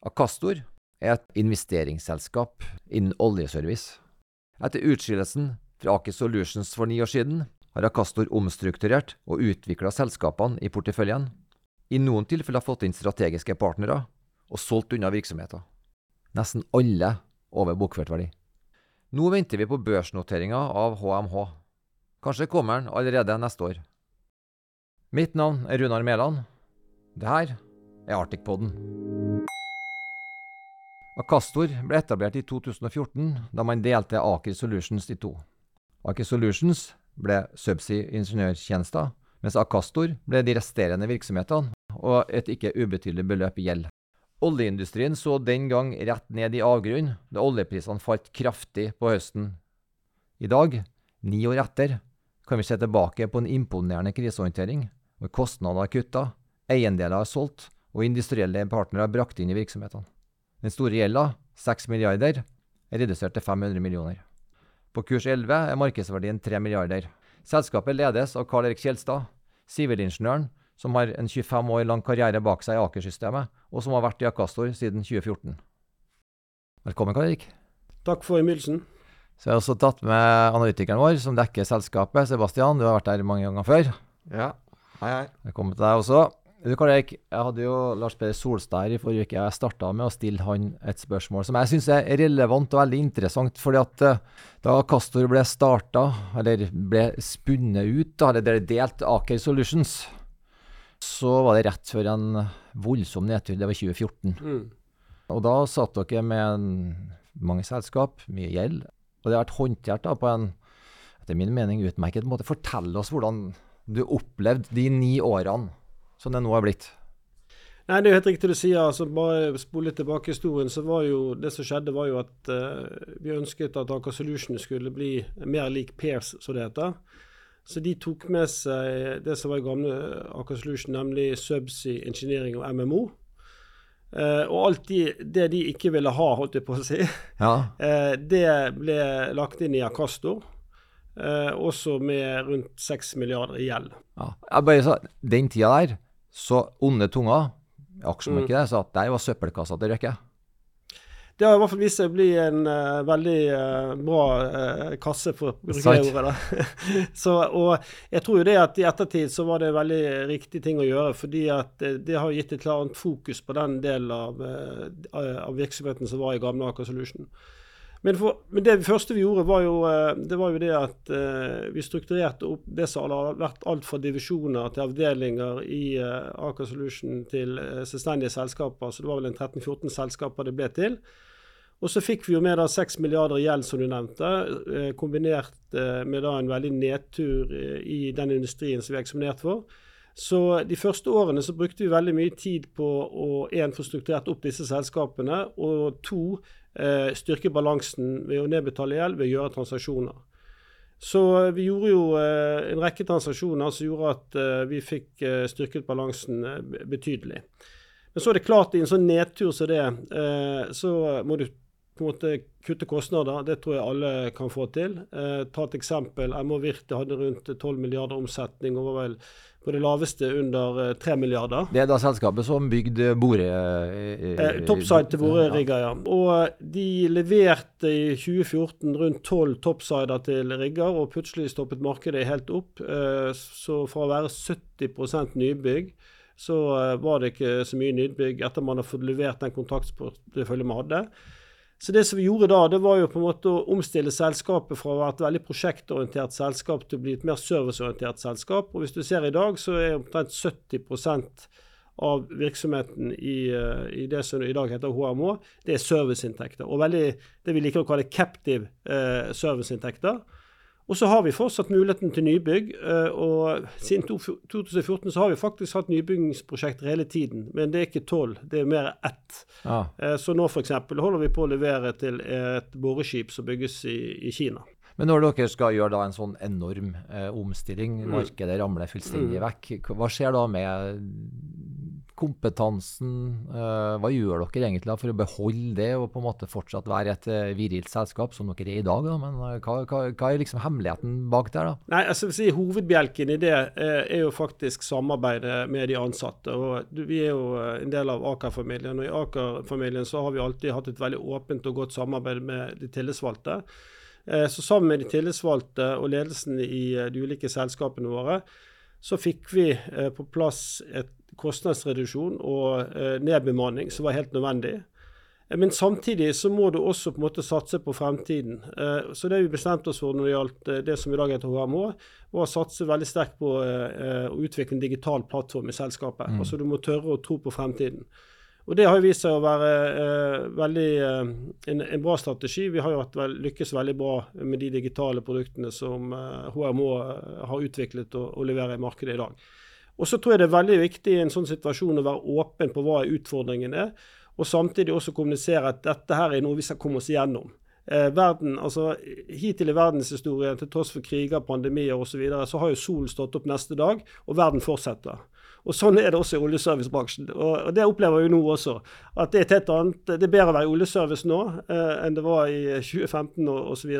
Akastor er et investeringsselskap innen oljeservice. Etter utskillelsen fra Aker Solutions for ni år siden har Akastor omstrukturert og utvikla selskapene i porteføljen. I noen tilfeller fått inn strategiske partnere og solgt unna virksomheter. Nesten alle over bokført verdi. Nå venter vi på børsnoteringa av HMH. Kanskje kommer den allerede neste år. Mitt navn er Runar Mæland. Det her er Arctic-podden. Akastor ble etablert i 2014, da man delte Aker Solutions i to. Aker Solutions ble Subsea ingeniørtjenester, mens Akastor ble de resterende virksomhetene og et ikke ubetydelig beløp i gjeld. Oljeindustrien så den gang rett ned i avgrunnen da oljeprisene falt kraftig på høsten. I dag, ni år etter, kan vi se tilbake på en imponerende krisehåndtering, hvor kostnader er kutta, eiendeler er solgt og industrielle partnere brakt inn i virksomhetene. Den store gjelda, 6 milliarder, er redusert til 500 millioner. På kurs 11 er markedsverdien 3 milliarder. Selskapet ledes av Karl Erik Kjelstad, sivilingeniøren som har en 25 år lang karriere bak seg i Aker-systemet, og som har vært i Akastor siden 2014. Velkommen, Karl Erik. Takk for innbydelsen. Så jeg har også tatt med analytikeren vår, som dekker selskapet. Sebastian, du har vært der mange ganger før. Ja. Hei, hei. Velkommen til deg også. Du, Karl Erik, jeg hadde jo Lars Peder Solstad her i forrige uke. Jeg starta med å stille han et spørsmål som jeg syns er relevant og veldig interessant. fordi at uh, da Castor ble starta, eller ble spunnet ut, eller ble delt Aker Solutions, så var det rett før en voldsom nedtur. Det var 2014. Mm. Og da satt dere med en, mange selskap, mye gjeld. Og det har vært håndtert da, på en etter min mening utmerket måte. Fortell oss hvordan du opplevde de ni årene som det nå er blitt? Nei, Det er jo helt riktig du sier. altså Bare spole tilbake historien, så var jo det som skjedde, var jo at uh, vi ønsket at Aker Solution skulle bli mer lik Pairs, som det heter. Så de tok med seg det som var i gamle Aker Solution, nemlig Subsea Engineering og MMO. Uh, eh, og alt de, det de ikke ville ha, holdt jeg på å si, ja. uh, det ble lagt inn i Akastor. Uh, også med rundt 6 milliarder i gjeld. Ja. Jeg bare sa, Den tida der så onde tunger aksjemarkedet mm. sa at der var søppelkassa til Røkke. Det har i hvert fall vist seg å bli en uh, veldig uh, bra uh, kasse, for å bruke det ordet. så, og jeg tror jo det at i ettertid så var det en veldig riktig ting å gjøre, fordi at det, det har gitt et klart fokus på den delen av, av virksomheten som var i gamle Aker Solution. Men, for, men, det første vi gjorde, var jo eh, det, var jo det at eh, vi strukturerte opp det som har vært alt fra divisjoner til avdelinger i eh, Aker Solution til eh, selvstendige selskaper. Så det var vel en 13-14 selskaper det ble til. Og så fikk vi jo med da 6 milliarder i gjeld, som du nevnte, kombinert med da en veldig nedtur i den industrien som vi er for. Så de første årene så brukte vi veldig mye tid på å en, få strukturert opp disse selskapene, og to, eh, styrke balansen ved å nedbetale gjeld ved å gjøre transaksjoner. Så vi gjorde jo eh, en rekke transaksjoner som gjorde at eh, vi fikk eh, styrket balansen betydelig. Men så er det klart, i en sånn nedtur som det, så må du på en måte kutte kostnader. Det tror jeg alle kan få til. ta et eksempel. MH Virte hadde rundt 12 milliarder omsetning og var vel på det laveste under 3 eh, milliarder. Det er da selskapet som bygde bore... Eh, eh, topside til borerigger, ja. Og eh, de leverte i 2014 rundt 12 topsider til rigger, og plutselig stoppet markedet helt opp. Eh, så fra å være 70% nybygg, så eh, var det ikke så mye nybygg etter man har fått levert den kontraktsporteføljen man hadde. Så det som vi gjorde da, det var jo på en måte å omstille selskapet fra å være et veldig prosjektorientert selskap til å bli et mer serviceorientert selskap. Og hvis du ser i dag, så er omtrent 70% av virksomheten i, eh, i, det som i dag heter HMO, det er serviceinntekter. Og veldig, det vi liker å kalle captive eh, serviceinntekter. Og så har vi fortsatt muligheten til nybygg. Eh, og Siden 2014 så har vi faktisk hatt nybyggingsprosjekter hele tiden. Men det er ikke tolv, det er mer ett. Ja. Eh, så nå f.eks. holder vi på å levere til et boreskip som bygges i, i Kina. Men når dere skal gjøre en sånn enorm eh, omstilling, mm. markedet ramler fullstendig mm. vekk, hva skjer da med kompetansen. Uh, hva gjør dere egentlig for å beholde det og på en måte fortsatt være et uh, virilt selskap, som dere er i dag? Da? Men uh, hva, hva, hva, er liksom hemmeligheten bak der? da? Nei, altså si Hovedbjelken i det er jo faktisk samarbeidet med de ansatte. og Vi er jo en del av Aker-familien, og i Aker-familien så har vi alltid hatt et veldig åpent og godt samarbeid med de tillitsvalgte. Så sammen med de tillitsvalgte og ledelsen i de ulike selskapene våre, så fikk vi på plass et kostnadsreduksjon og eh, nedbemanning som var helt nødvendig. Eh, men samtidig så må du også på en måte satse på fremtiden. Eh, så det vi bestemte oss for når det gjaldt det som i dag heter HMH, var å satse veldig sterkt på å utvikle en digital plattform i selskapet. Mm. Altså Du må tørre å tro på fremtiden. Og Det har vist seg å være eh, veldig, en, en, bra strategi. Vi har jo vel, lykkes veldig bra med de digitale produktene som HMH har utviklet og, og leverer i markedet i dag. Og så tror jeg det er veldig viktig i en sånn situasjon å være åpen på hva utfordringen er, og samtidig også kommunisere at dette her er noe vi skal komme oss igjennom. Eh, verden, altså Hittil i verdenshistorien, til tross for kriger, pandemier osv., så, videre, så har jo solen stått opp neste dag, og verden fortsetter. Og Sånn er det også i oljeservicebransjen. Og, og Det opplever vi nå også. at Det er et helt annet, det er bedre å være i oljeservice nå eh, enn det var i 2015 og osv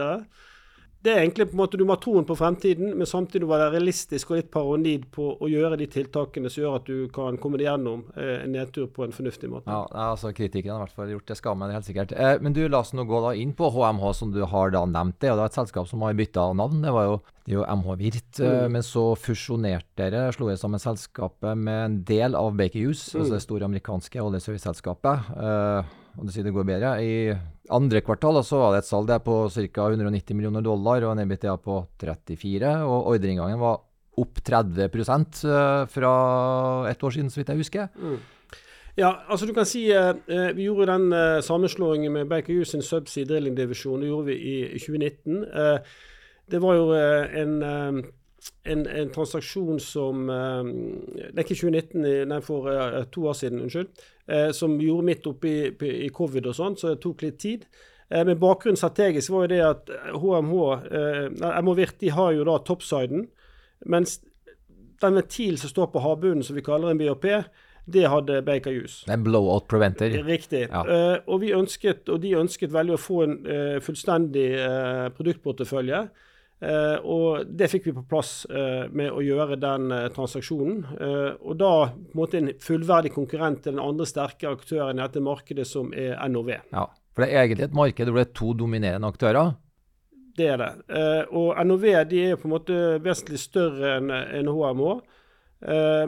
det er egentlig på en måte Du må ha troen på fremtiden, men samtidig være realistisk og litt paronid på å gjøre de tiltakene som gjør at du kan komme deg gjennom eh, en nedtur på en fornuftig måte. Ja, altså Kritikerne har i hvert fall gjort det skammen, helt sikkert. Eh, men du, la oss nå gå da inn på HMH, som du har da nevnt. Det og det er et selskap som har bytta navn. Det var jo, det jo MH Virt. Eh, mm. Men så fusjonerte dere, slo dere sammen selskapet med en del av Baker Hughes, mm. altså det store amerikanske oljeserviceselskapet. Eh, og du sier det går bedre. I andre kvartal så var det et salg der på ca. 190 millioner dollar og en EBTA på 34. Og ordreinngangen var opp 30 eh, fra et år siden, så vidt jeg husker. Mm. Ja, altså du kan si eh, eh Vi gjorde den eh, sammenslåingen med Baker Hughes sin Subsea Drilling-divisjon. Det gjorde vi i, i 2019. Eh, det var jo eh, en, en, en, transaksjon som Det er ikke 2019, nei, for to år siden, unnskyld. Eh, som gjorde midt oppi i, covid og sånn, så det tok litt tid. Eh, men bakgrunnen strategisk var jo det at HMH, eh, MH Virti, har jo da toppsiden. Mens den ventil som står på havbunnen, som vi kaller en BHP, det hadde Baker Hughes. En blowout preventer. Riktig. Ja. Uh, og, vi ønsket, og de ønsket veldig å få en uh, fullstendig uh, produktportefølje. Uh, og det fikk vi på plass uh, med å gjøre den uh, transaksjonen. og da på en måte en fullverdig konkurrent til den andre sterke aktøren i dette markedet, som er NOV. Ja, For det er egentlig et marked hvor det er to dominerende aktører? Det er det. og NOV de er på en måte vesentlig større enn en HMH.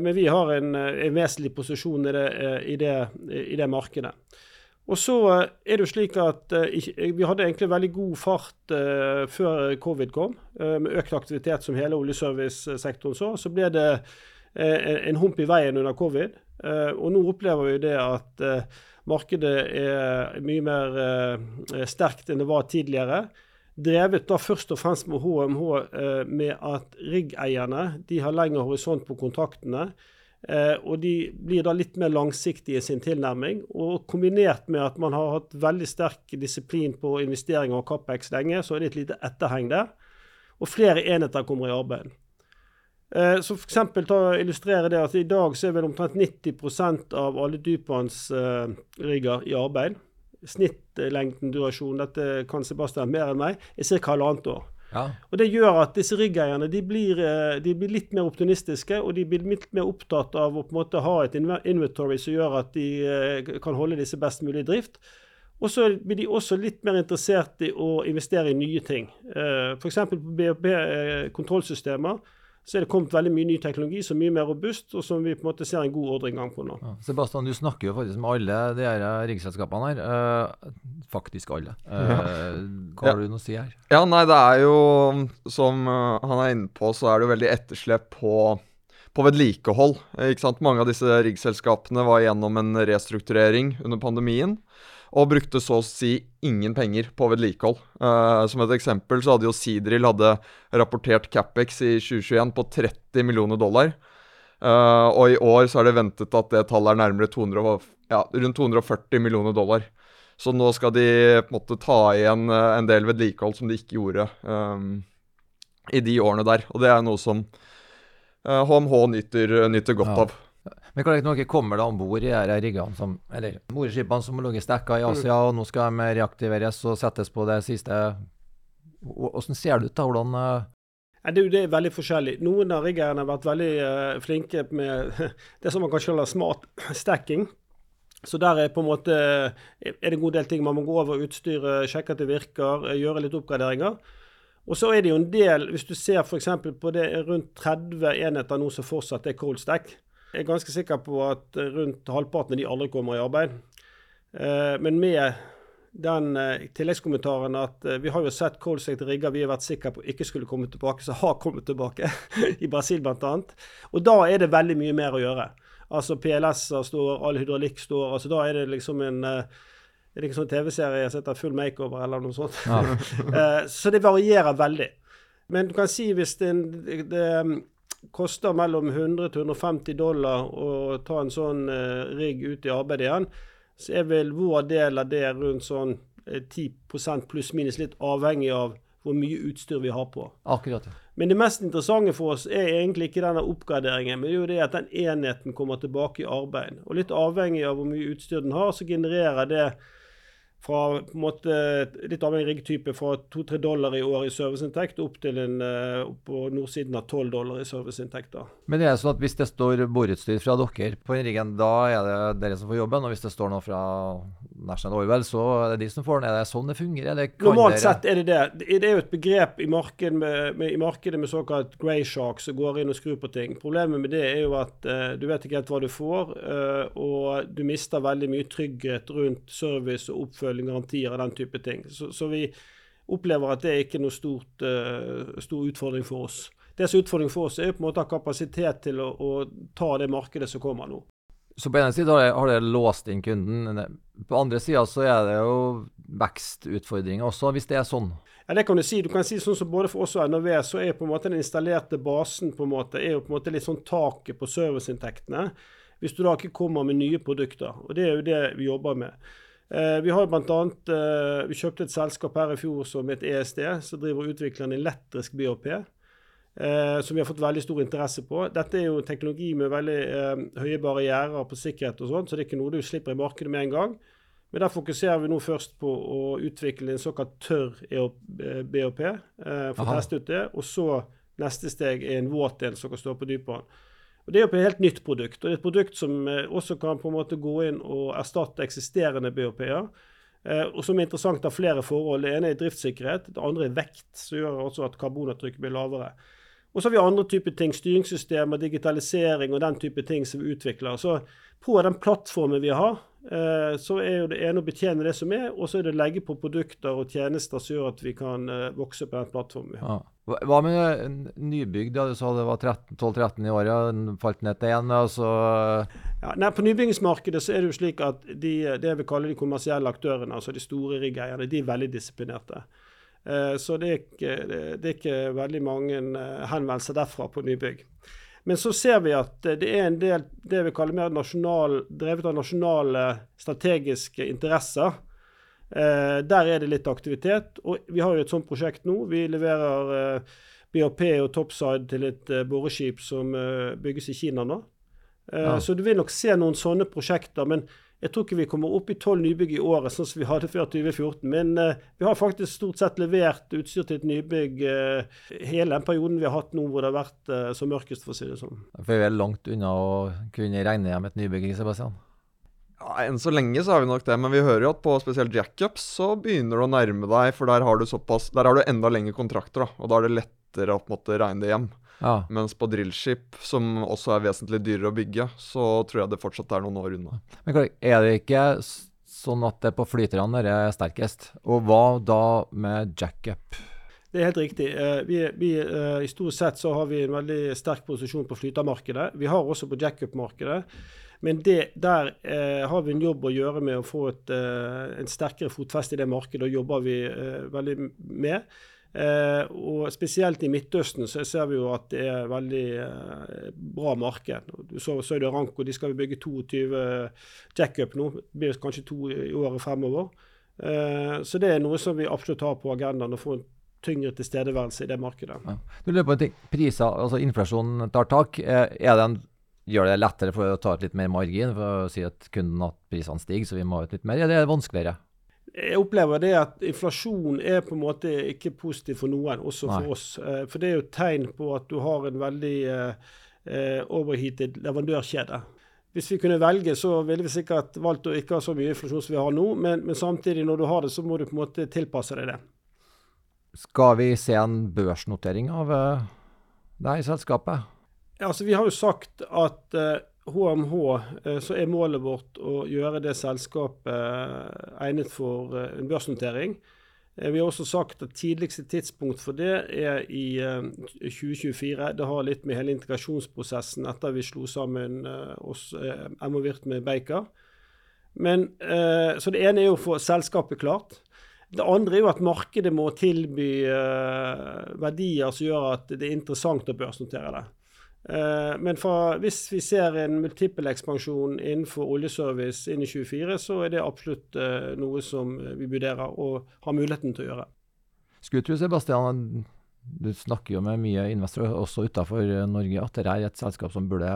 men vi har en, en vesentlig posisjon i det, i det, i det markedet. Og så eh, er det jo slik at uh, vi hadde egentlig veldig god fart før covid kom, med økt aktivitet som hele oljeservicesektoren så. Så ble det en hump i veien under covid. og nå opplever vi det at markedet er mye mer sterkt enn det var tidligere. Drevet da først og fremst med HMH med at riggeierne de har lengre horisont på kontraktene. Eh, og de blir da litt mer langsiktige i sin tilnærming. Og kombinert med at man har hatt veldig sterk disiplin på investeringer og Capex lenge, så er det et lite etterheng der. Og flere enheter kommer i arbeid. Eh, så for eksempel, ta, illustrere det at I dag så er vel omtrent 90 av alle dypvannsrigger i arbeid. Snittlengden durasjon, dette kan Sebastian mer enn meg, er ca. halvannet år. Ja. Og Det gjør at disse riggeierne de blir, eh, de blir, litt mer optimistiske, og de blir litt mer opptatt av å på en måte ha et inventory som gjør at de eh, kan holde disse best mulig i drift. Og så blir de også litt mer interessert i å investere i nye ting. Eh, F.eks. på BHP-kontrollsystemer så er det kommet veldig mye ny teknologi som er mye mer robust, og som vi på en måte ser en god ordreinngang på nå. Ja. Sebastian, du snakker jo faktisk med alle de her riggselskapene her. Uh, faktisk alle. Ja. hva har du noe å si her? Ja, nei, det er jo som uh, han er inne på, så er det jo veldig etterslep på på vedlikehold. ikke sant? Mange av disse riggselskapene var gjennom en restrukturering under pandemien og brukte så å si ingen penger på vedlikehold. Uh, som et eksempel så hadde jo Sidril hadde rapportert Capex i 2021 på 30 millioner dollar. Uh, og i år så er det ventet at det tallet er nærmere 200, ja, rundt 240 millioner dollar. Så nå skal de på en måte ta igjen uh, en del vedlikehold som de ikke gjorde um, i de årene der. Og det er noe som HMH nyter, nyter godt ja. av. Men når dere kommer da om bord i de riggene som Eller moreskipene som har ligget stekka i Asia, og nå skal de reaktiveres og settes på det siste Hvordan ser det ut da? Hvordan det, jo, det er veldig forskjellig. Noen av riggerne har vært veldig uh, flinke med det som man kan kalle smart stacking. Så der er måte er det en god del ting man må gå over utstyret, sjekke at det virker, gjøre litt oppgraderinger. Og så er det jo en del, hvis du ser f.eks. på det rundt 30 enheter nå som fortsatt er cold stack. Jeg er ganske sikker på at rundt halvparten av de aldri kommer i arbeid. Eh, men med den eh, tilleggskommentaren at eh, vi har jo sett cold stack rigger vi har vært sikre på ikke skulle komme tilbake, som har kommet tilbake. I Brasil bl.a. Og da er det veldig mye mer å gjøre. Altså PLS-er står, all hydraulikk står. altså Da er det liksom en er det ikke sånn TV-serie som heter Full makeover eller noe sånt? Ja. Så det varierer veldig. Men du kan si hvis det, det koster mellom 100 til 150 dollar å ta en sånn uh, rigg ut i arbeid igjen, så er vel vår del av det rundt sånn 10 eh, pluss minus, litt avhengig av hvor mye utstyr vi har på. Akkurat, ja. Men det mest interessante for oss er egentlig ikke denne oppgraderingen, men det er jo det at den enheten kommer tilbake i arbeid. Og litt avhengig av hvor mye utstyr den har, så genererer det fra på en måte, litt avhengig riggtype, fra 2-3 dollar i år i serviceinntekt opp til en, uh, opp på nordsiden av 12 dollar i serviceinntekt. Men det er sånn at hvis det står boreutstyr fra dere på riggen, da er det dere som får jobben? Og hvis det står noe fra National Oil, så er det de som får den? Er det sånn det fungerer? Normalt dere... sett er det det. Det er jo et begrep i markedet med, med, i markedet med såkalt grey shark som går inn og skrur på ting. Problemet med det er jo at uh, du vet ikke helt hva du får, uh, og du mister veldig mye trygghet rundt service og oppfølging garantier og den type ting. Så, så vi opplever at det er ikke noe stort, uh, stor utfordring for oss. Det som er utfordring for oss, er på en måte å ha kapasitet til å, å, ta det markedet som kommer nå. Så på ene siden har det låst inn kunden. På andre sida så er det jo vekstutfordringer også, hvis det er sånn. Ja, det kan du si. Du kan si sånn som Både for oss og NRV, så er på en måte den installerte basen på en måte, er jo på en måte litt sånn taket på serviceinntektene. Hvis du da ikke kommer med nye produkter. Og Det er jo det vi jobber med. Eh, vi har blant annet, eh, vi kjøpte et selskap her i fjor som het ESD, som driver og utvikler en elektrisk BOP. Eh, som vi har fått veldig stor interesse på. Dette er jo teknologi med veldig eh, høye barrierer på sikkerhet og sånn, så det er ikke noe du slipper i markedet med en gang. Men der fokuserer vi nå først på å utvikle en såkalt tørr BOP, eh, for å teste ut det. Og så neste steg er en våt del som kan stå på dypvann. Og Det er jo et helt nytt produkt, og det er et produkt som eh, også kan på en måte gå inn og erstatte eksisterende BOP-er. Eh, og som er interessant av flere forhold. Det ene er driftssikkerhet, det andre er vekt, som gjør også at karbonavtrykket blir lavere. Og så har vi andre typer ting, styringssystemer, digitalisering og den type ting som vi utvikler. Så på den plattformen vi har, eh, så er jo det ene å betjene det som er, og så er det å legge på produkter og tjenester som gjør at vi kan eh, vokse på den plattformen vi har. Ja. Hva med nybygg? da? Du sa det var 12-13 i året, falt ned til én. Altså. Ja, nei, på nybyggingsmarkedet så er det jo slik at de, det vi kaller de kommersielle aktørene, altså de store riggeierne, de er veldig disiplinerte. Eh, så det er, ikke, det er ikke veldig mange eh, henvendelser derfra på nybygg. Men så ser vi at det er en del det vi kaller mer nasjonal, drevet av nasjonale strategiske interesser Eh, der er det litt aktivitet. Og vi har jo et sånt prosjekt nå. Vi leverer BHP og topside til et boreskip som bygges i Kina nå. Ja. Så du vil nok se noen sånne prosjekter. Men jeg tror ikke vi kommer opp i tolv nybygg i året, sånn som vi hadde før 2014. Men eh, vi har faktisk stort sett levert utstyr til et nybygg hele den perioden vi har hatt nå hvor det har vært så mørkest, for å si det sånn. For vi er langt unna å kunne regne hjem et nybygg Sebastian? Ja, Enn så lenge så har vi nok det, men vi hører jo at på spesielt jackups så begynner du å nærme deg, for der har du såpass Der har du enda lengre kontrakter, da, og da er det lettere å på en måte regne det hjem. Ja. Mens på drillskip, som også er vesentlig dyrere å bygge, så tror jeg det fortsatt er noen år unna. Men er det ikke sånn at det på flyterne er sterkest? Og hva da med jackup? Det er helt riktig. Eh, vi, vi, eh, I stort sett så har vi en veldig sterk posisjon på flytermarkedet. Vi har også på jackup-markedet. Men det, der eh, har vi en jobb å gjøre med å få et, eh, en sterkere fotfeste i det markedet, og jobber vi eh, veldig med. Eh, og Spesielt i Midtøsten så ser vi jo at det er veldig eh, bra marked. Du så Saudi Aranco, de skal bygge 22 jackup nå. Det blir kanskje to i året fremover. Eh, så det er noe som vi absolutt har på agendaen. å få en tyngre tilstedeværelse i det markedet. Ja. Du lurer på en ting. Priser, altså Inflasjonen tar tak. Er det gjør det lettere for å ta ut litt mer margin, for å si at kunden at prisene stiger, så vi må ha ut litt mer? Det er vanskeligere? Jeg opplever det at inflasjon er på en måte ikke positiv for noen, også for Nei. oss. Eh, For det er jo et tegn på at du har en veldig eh, eh, overheated leverandørkjede. Hvis vi kunne velge, så ville vi sikkert valgt å ikke ha så mye inflasjon som vi har nå, men, men samtidig, når du har det, så må du på en måte tilpasse deg det. Skal vi se en børsnotering av deg i selskapet? Ja, altså Vi har jo sagt at eh, HMH, eh, så er målet vårt å gjøre det selskapet eh, egnet for eh, en børsnotering. Vi har også sagt at tidligste tidspunkt for det er i eh, 2024. Det har litt med hele integrasjonsprosessen etter vi slo sammen oss eh, med Baker. Men, så det ene er jo å få selskapet klart. Det andre er jo at markedet må tilby verdier som gjør at det er interessant å børsnotere det. Eh, men fra, hvis vi ser en multiple ekspansjon innenfor oljeservice inn i 24, så er det absolutt eh, noe som vi vurderer og har muligheten til å gjøre. Skulle tro, Sebastian, du snakker jo med mye investorer også utenfor Norge, at dette er et selskap som burde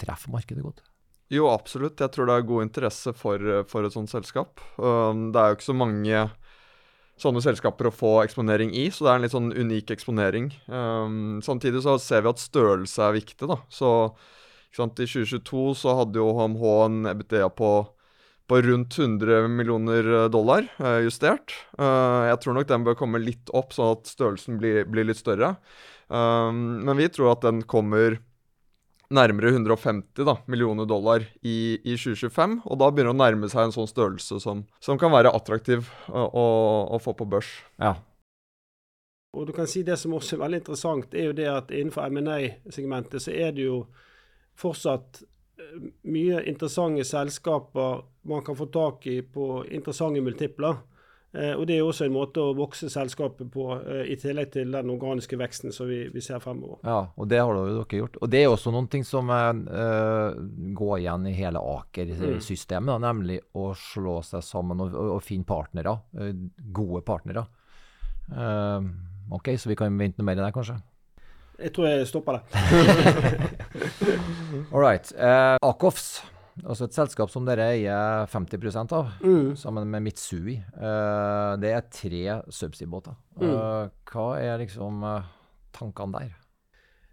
treffe markedet godt? Jo, absolutt. Jeg tror det er god interesse for, for et sånt selskap. Um, det er jo ikke så mange sånne selskaper å få eksponering i, så det er en litt sånn unik eksponering. Um, samtidig så ser vi at størrelse er viktig, da. Så sant, i 2022 så hadde jo HMH en EBITDA på, på rundt 100 millioner dollar, uh, justert. Uh, jeg tror nok den bør komme litt opp, sånn at størrelsen blir, blir litt større. Um, men vi tror at den kommer nærmere 150 da, millioner dollar i, i 2025. Og da begynner det å nærme seg en sånn størrelse som, som kan være attraktiv å, å, å få på børs. Ja. Og du kan si Det som også er veldig interessant, er jo det at innenfor M&A-segmentet så er det jo fortsatt eh, mye interessante selskaper man kan få tak i på interessante multipler. Eh, og Det er jo også en måte å vokse selskapet på, eh, i tillegg til den organiske veksten som vi, vi ser fremover. Ja, og det har dere gjort. Og det er også noen ting som uh, går igjen i hele Aker-systemet, Mm. nemlig å slå seg sammen og, og, og finne partnere. gode partnere. Uh, ok, så vi kan vente noe mer i det, kanskje? Jeg tror jeg stopper det. All right. Akofs, altså et selskap som dere eier 50 av, Mm. sammen med Mitsui. Uh, det er tre subsea-båter. Eh, hva er liksom eh, tankene der?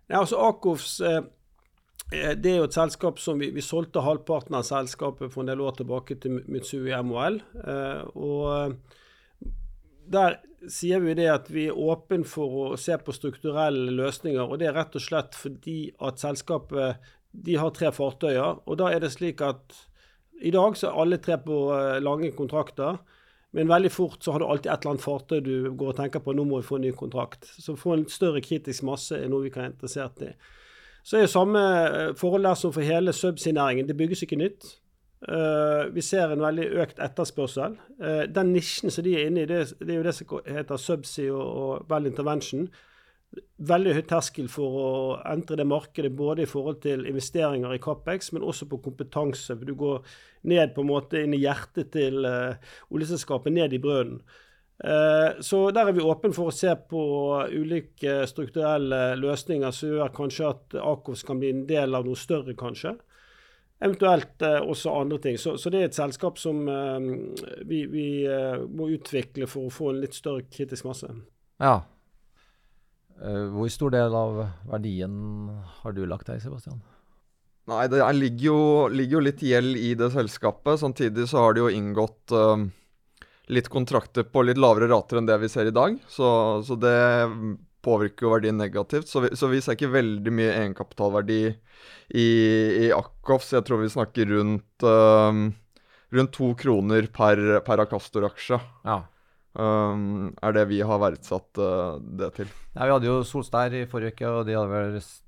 Nei, altså Akofs det er jo et selskap som vi, vi solgte halvparten av selskapet for en del år tilbake til Mitsui MHL. Og der sier vi det at vi er åpne for å se på strukturelle løsninger. og Det er rett og slett fordi at selskapet de har tre fartøyer. og Da er det slik at i dag så er alle tre på eh, lange kontrakter. Men veldig fort så har du alltid et eller annet fartøy du går og tenker på nå må vi få en ny kontrakt. Så få en større kritisk masse er noe vi kan være interessert i. Så er det samme eh, forhold der som for hele subsea-næringen. Det bygges ikke nytt. Eh, vi ser en veldig økt etterspørsel. Den nisjen som de er inne i, det, er jo det som heter subsea og well intervention. Veldig høy terskel for å entre det markedet, både i forhold til investeringer i Capex, men også på kompetanse. Du går ned på en måte inn i hjertet til uh, oljeselskapet, ned i brønnen. Eh, så der er vi åpne for å se på ulike strukturelle løsninger som gjør kanskje at Akos kan bli en del av noe større, kanskje. Eventuelt eh, også andre ting. Så, så, det er et selskap som eh, vi, vi eh, må utvikle for å få en litt større kritisk masse. Ja. Eh, hvor stor del av verdien har du lagt her, Sebastian? Nei, det er, ligger, jo, ligger jo litt gjeld i det selskapet. Samtidig så har de jo inngått uh, litt kontrakter på litt lavere rater enn det vi ser i dag. Så, så det påvirker jo verdien negativt. Så vi, så vi ser ikke veldig mye egenkapitalverdi i, i Akkoffs. Jeg tror vi snakker rundt, uh, rundt to kroner per, per Akastor-aksje. Ja. Um, er det vi har verdsatt uh, det til. Ja, vi hadde jo Solstær i forrige uke, og de hadde vel s-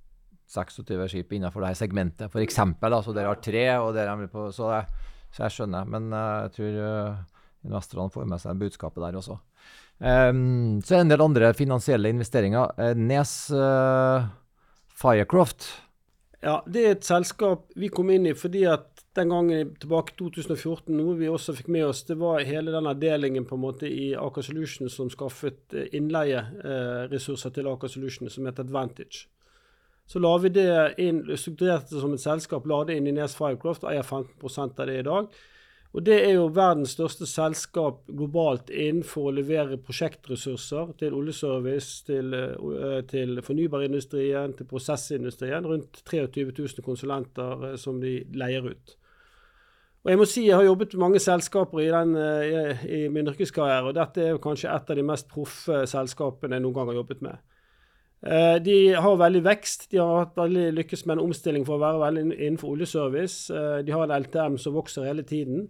26 skip innenfor det her segmentet, for eksempel. Da, så dere har tre, og dere er på, så, det, så jeg skjønner. Men uh, jeg tror uh, investorene får med seg budskapet der også. Um, så er det en del andre finansielle investeringer. Nes Firecroft. Ja, det er et selskap vi kom inn i fordi at den gangen tilbake i 2014, noe vi også fikk med oss, det var hele den avdelingen på en måte i Aker Solution som skaffet eh, innleieressurser til Aker Solution, som het Advantage. Så la vi det inn, strukturerte det som et selskap, la det inn i Nes Firecroft, eier 15 av det i dag. Og Det er jo verdens største selskap globalt innenfor å levere prosjektressurser til oljeservice, til, uh, til fornybarindustrien, til prosessindustrien. Rundt 23 000 konsulenter som de leier ut. Og Jeg må si jeg har jobbet med mange selskaper i, den, uh, i, i min yrkeskarriere, og dette er kanskje et av de mest proffe selskapene jeg noen gang har jobbet med. De har veldig vekst. De har veldig lykkes med en omstilling for å være veldig innenfor oljeservice. De har en LTM som vokser hele tiden.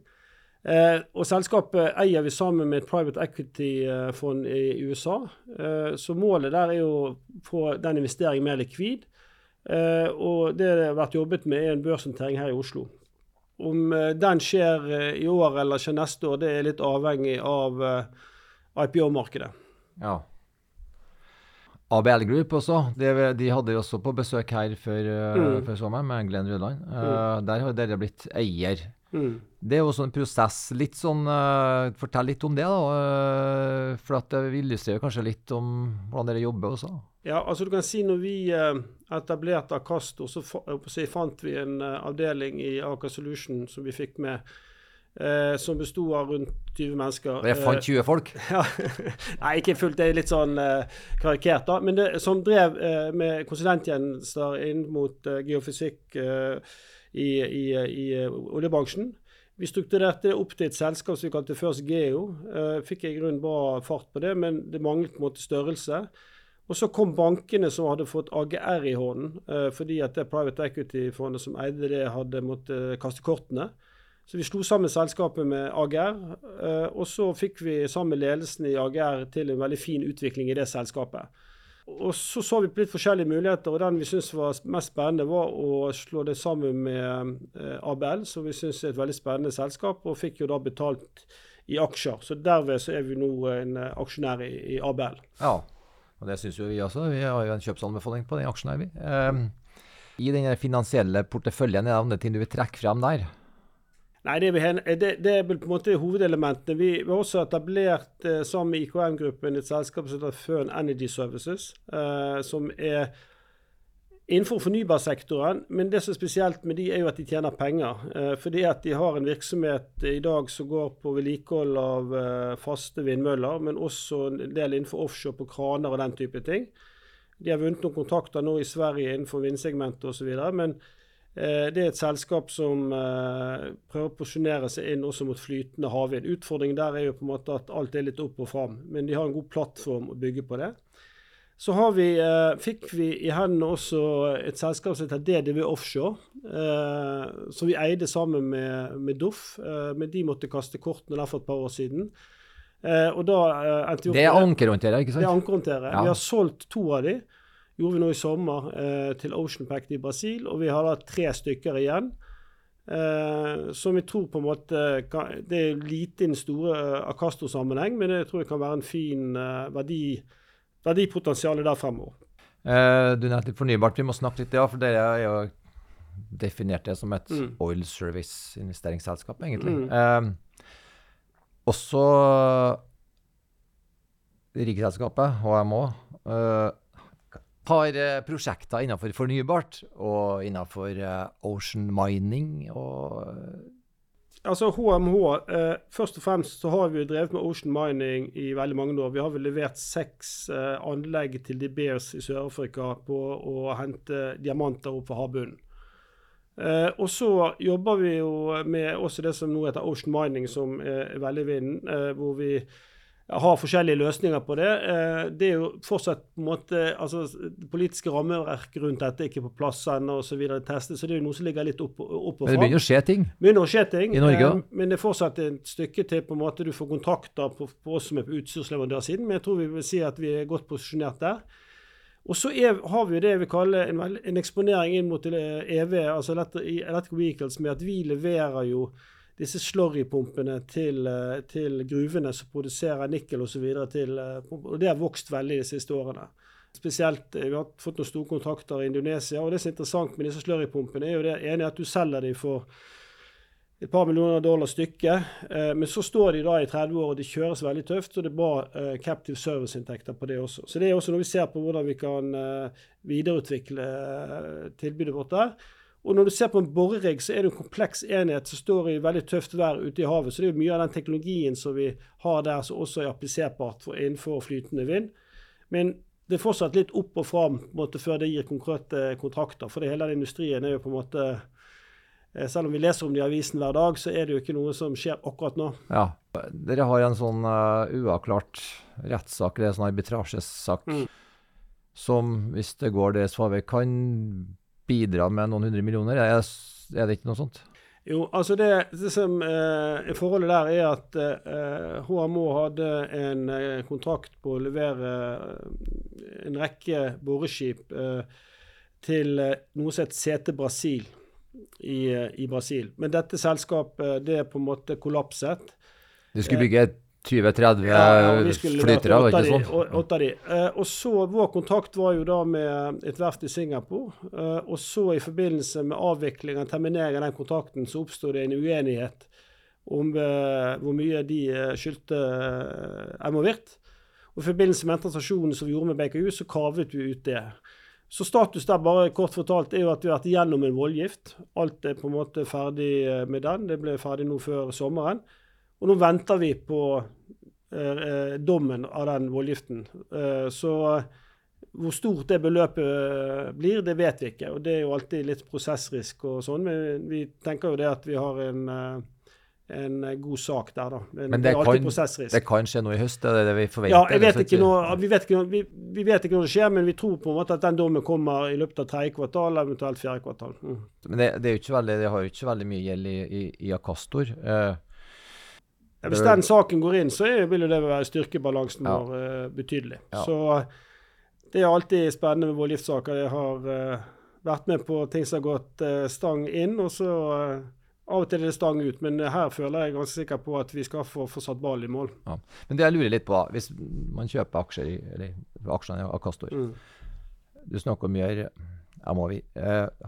Eh, og Selskapet eier vi sammen med et private equity-fond i USA. Eh, så målet der er å få den investeringen mer likvid. Eh, og det det har vært jobbet med, er en børsnotering her i Oslo. Om eh, den skjer eh, i år eller skjer neste år, det er litt avhengig av eh, IPO-markedet. Ja. ABL Group også, de, de hadde jo også på besøk her før, mm. før sommeren med Glenn Rudland. Mm. Der har dere blitt eier. Mm. Det er jo sånn prosess. litt sånn, uh, Fortell litt om det, da. Uh, for at det illustrerer kanskje litt om hvordan dere jobber også. Ja, altså du kan si Når vi uh, etablerte Acasto, så, så fant vi en avdeling i Aker Solution som vi fikk med. som besto av rundt 20 mennesker. Dere fant 20 folk? Ja, Nei, ikke fullt. Det er litt sånn karikert, da. Men det, som drev med konsulenttjenester inn mot geofysikk i, i, i oljebransjen. Vi strukturerte det opp til et selskap som vi kalte First Geo. Uh, fikk i grunnen bra fart på det, men det manglet på en måte størrelse. Og så kom bankene som hadde fått AGR i hånden, uh, fordi at det private equity-fondet som eide det, hadde måttet kaste kortene. Så vi slo sammen selskapet med AGR, og så fikk vi sammen med ledelsen i AGR til en veldig fin utvikling i det selskapet. Og så så vi på litt forskjellige muligheter, og den vi syntes var mest spennende, var å slå det sammen med eh, ABL, som vi syns er et veldig spennende selskap, og fikk jo da betalt i aksjer. Så derved så er vi nå en eh, aksjonær i, i ABL. Ja, og det syns jo vi også. Vi har jo en kjøpsanbefaling på den aksjen her, vi. Um, I den finansielle porteføljen, er det ting du vil trekke frem der? Nei, det er, det, det er, på en måte hovedelementene. Vi, har også etablert eh, sammen med IKM-gruppen et selskap som heter Føn Energy Services, eh, som er innenfor fornybarsektoren. Men det som er spesielt med de er jo at de tjener penger. Eh, fordi at de har en virksomhet i dag som går på vedlikehold av eh, faste vindmøller, men også en del innenfor offshore på kraner og den type ting. De har vunnet noen kontrakter nå i Sverige innenfor vindsegmentet osv. Men Eh, det er et selskap som eh, prøver å posisjonere seg inn også mot flytende havvind. Utfordringen der er jo på en måte at alt er litt opp og fram, men de har en god plattform å bygge på det. Så vi, eh, fikk vi i hendene også et selskap som heter DDV Offshore, eh, som vi eide sammen med, med Doff. Eh, men de måtte kaste kortene der for et par år siden. Eh, og da endte vi opp Det er ankerhåndtere, ikke sant? Det er ankerhåndtere. Ja. Vi har solgt to av de gjorde vi nå i sommer eh, til Ocean Pact i Brasil, og vi har da tre stykker igjen. Eh, som vi tror på en måte kan, Det er lite i den store eh, Acasto-sammenheng, men det tror jeg kan være en fin eh, verdi, verdipotensial der fremover. Eh, du nevnte fornybart, vi må snakke litt, ja, for dere er jo definert det som et mm. oil service-investeringsselskap, egentlig. Mm. Eh, også Riksselskapet, HMO. Uh, har eh, prosjekter innenfor fornybart og innenfor eh, ocean mining og eh, Altså HMH, eh, Først og fremst så har vi drevet med ocean mining i veldig mange år. Vi har vel levert seks eh, anlegg til De Beers i Sør-Afrika på å hente diamanter opp fra havbunnen. Eh, og så jobber vi jo med også det som nå heter ocean mining, som er veldig vinden, hvor har forskjellige løsninger på det. Eh, det er jo fortsatt på en måte, altså Det politiske rammeverket rundt dette er ikke på plass ennå. Så, så det er jo noe som ligger litt opp, opp og fram. Men det begynner å skje ting? Begynner å skje ting. I Norge ja. Men det er fortsatt et stykke til på en måte du får kontakter på, på oss som er på utstyrsleverandørsiden. Men jeg tror vi vil si at vi er godt posisjonert der. Og så er, har vi det vi kaller en, en eksponering inn mot EV, e altså Electric Vehicles, med at vi leverer jo disse slurrypumpene til, eh, til gruvene som produserer nikkel osv. Eh, og det har vokst veldig de siste årene. Spesielt, eh, Vi har fått noen store kontrakter i Indonesia. og Det som er interessant med disse slurrypumpene, er jo det ene at du selger dem for et par millioner dollar stykket. Men så står de da i 30 år, og det kjøres veldig tøft, Og det er bra captive service-inntekter på det også. Så det er også når vi ser på hvordan vi kan videreutvikle tilbudet vårt der. Og når du ser på en borerigg, så er det en kompleks enhet som står i veldig tøft vær ute i havet. Så det er jo mye av den teknologien som vi har der, som også er appliserbart for innenfor flytende vind. Men det er fortsatt litt opp og fram måte, før det gir konkrete kontrakter. For hele den industrien er jo på en måte eh, Selv om vi leser om det i avisen hver dag, så er det jo ikke noe som skjer akkurat nå. Ja. Dere har en sånn uh, uavklart rettssak, eller en sånn arbitrasjesak, mm. som, hvis det går deres farvei, kan bidra med noen hundre millioner. Er, er det ikke noe sånt? Jo, altså det, det som eh, Forholdet der er at eh, HMO hadde en eh, kontrakt på å levere eh, en rekke boreskip eh, til eh, noe som het CT Brasil i, i, Brasil. Men dette selskapet det på en måte kollapset. De skulle bygge et 20-30 ja, flytere, var ikke sånn? Åtte av de. Eh, og så Vår kontakt var jo da med et verft i Singapore. Eh, og så i forbindelse med avviklingen, termineringen av den kontrakten, så oppsto det en uenighet om eh, hvor mye de skyldte Virt. Og I forbindelse med den transaksjonen som vi gjorde med BKU, så kavet vi ut det. Så status der bare kort fortalt er jo at vi har vært igjennom en voldgift. Alt er på en måte ferdig med den. Det ble ferdig nå før sommeren. Og nå venter vi på eh, eh, dommen av den voldgiften. Eh, så hvor stort det beløpet eh, blir, det vet vi ikke. Og det er jo alltid litt prosessrisk og sånn. Men vi tenker jo det at vi har en, eh, en god sak der, da. Men, Men det, det, kan, det, kan, skje noe i høst? Det er det vi forventer? Ja, jeg vet ikke noe, vi, vet ikke, vi, vi, vet ikke når det skjer, men vi tror på en måte at den dommen kommer i løpet av tredje kvartal, eventuelt fjerde kvartal. Mm. Men det, det, veldig, det, har jo ikke veldig mye gjeld i, i, i Akastor. Eh, ja, hvis den saken går inn, så vil jo det være styrkebalansen ja. vår uh, betydelig. Ja. Så det er alltid spennende med voldgiftssaker. Jeg har uh, vært med på ting som har gått uh, stang inn, og så av og til er det stang ut. Men her føler jeg ganske sikker på at vi skal få, få satt ball i mål. Ja. Men det jeg lurer litt på, hvis man kjøper aksjer i, eller aksjene av Castor mm. Du snakker om gjør MHV,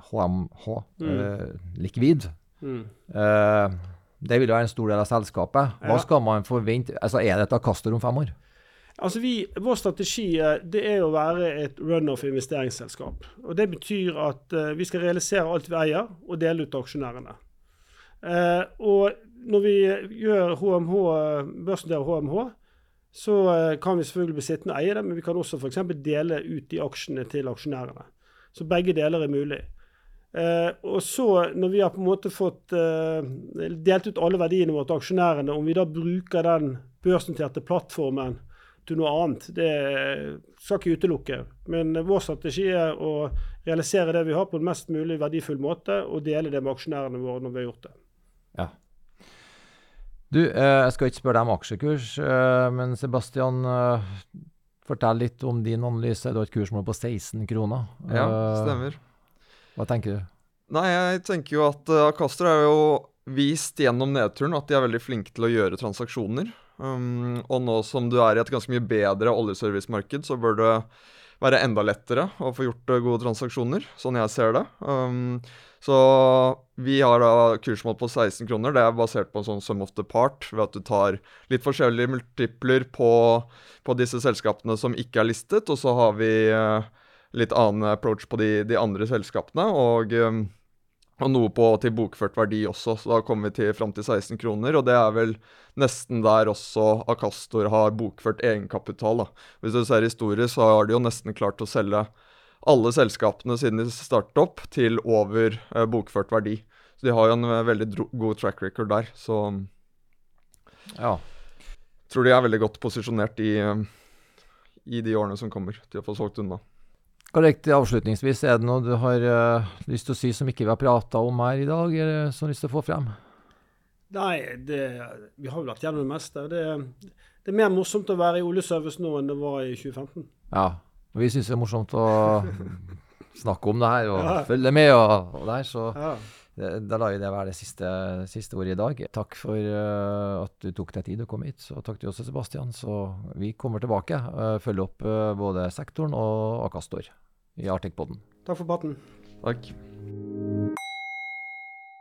HMH, mm. likvid. Mm. Det vil jo være en stor del av selskapet. Hva ja. skal man forvente? Altså, Er dette Castor om fem år? Altså vi, Vår strategi det er å være et run-off-investeringsselskap. Og Det betyr at uh, vi skal realisere alt vi eier, og dele ut til aksjonærene. Uh, og når vi gjør HMH, børsnoterer HMH, så uh, kan vi selvfølgelig bli sittende og eie det, men vi kan også f.eks. dele ut de aksjene til aksjonærene. Så begge deler er mulig. Uh, og så, når vi har på en måte fått eh, delt ut alle verdiene våre til aksjonærene, om vi da bruker den børsnoterte plattformen til noe annet, det skal ikke utelukke. Men vår strategi er å realisere det vi har, på en mest mulig verdifull måte, og dele det med aksjonærene våre når vi har gjort det. Ja. Du, eh, jeg skal ikke spørre deg om aksjekurs, men Sebastian, fortell litt om din analyse. Du har et kursmål på 16 kroner. Ja, stemmer. Hva tenker du? Nei, jeg tenker jo at uh, Acastor er jo vist gjennom nedturen at de er veldig flinke til å gjøre transaksjoner. Um, og nå som du er i et ganske mye bedre oljeservicemarked, så bør det være enda lettere å få gjort uh, gode transaksjoner, sånn jeg ser det. Um, så vi har da kursmål på 16 kroner. Det er basert på en sånn sum of the part, ved at du tar litt forskjellige multipler på, på disse selskapene som ikke er listet, og så har vi uh, litt annen approach på de, de andre selskapene. Og, um, og, noe på til bokført verdi også, så da kommer vi til fram til 16 kroner. Og det er vel nesten der også Akastor har bokført egenkapital. da. Hvis du ser historisk, så har de jo nesten klart å selge alle selskapene siden de startet opp, til over eh, bokført verdi. Så de har jo en uh, veldig god track record der. Så ja. tror de er veldig godt posisjonert i, uh, i de årene som kommer, til å få solgt unna. Korrekt. Avslutningsvis, er det noe du har uh, lyst til å si som ikke vi har prata om her i dag, eller som du har lyst til å få frem? Nei, det, vi har jo vært gjennom det meste. Det, det, er mer morsomt å være i oljeservice nå enn det var i 2015. Ja, og vi syns det er morsomt å snakke om det her og ja. følge med og, og der, så ja. Da lar vi det være det siste, siste, ordet i dag. Takk for uh, at du tok deg tid å komme hit, og takk til også Sebastian. Så vi kommer tilbake. Uh, følger opp uh, både sektoren og Akastor i Arctic-poden. Takk for praten. Takk.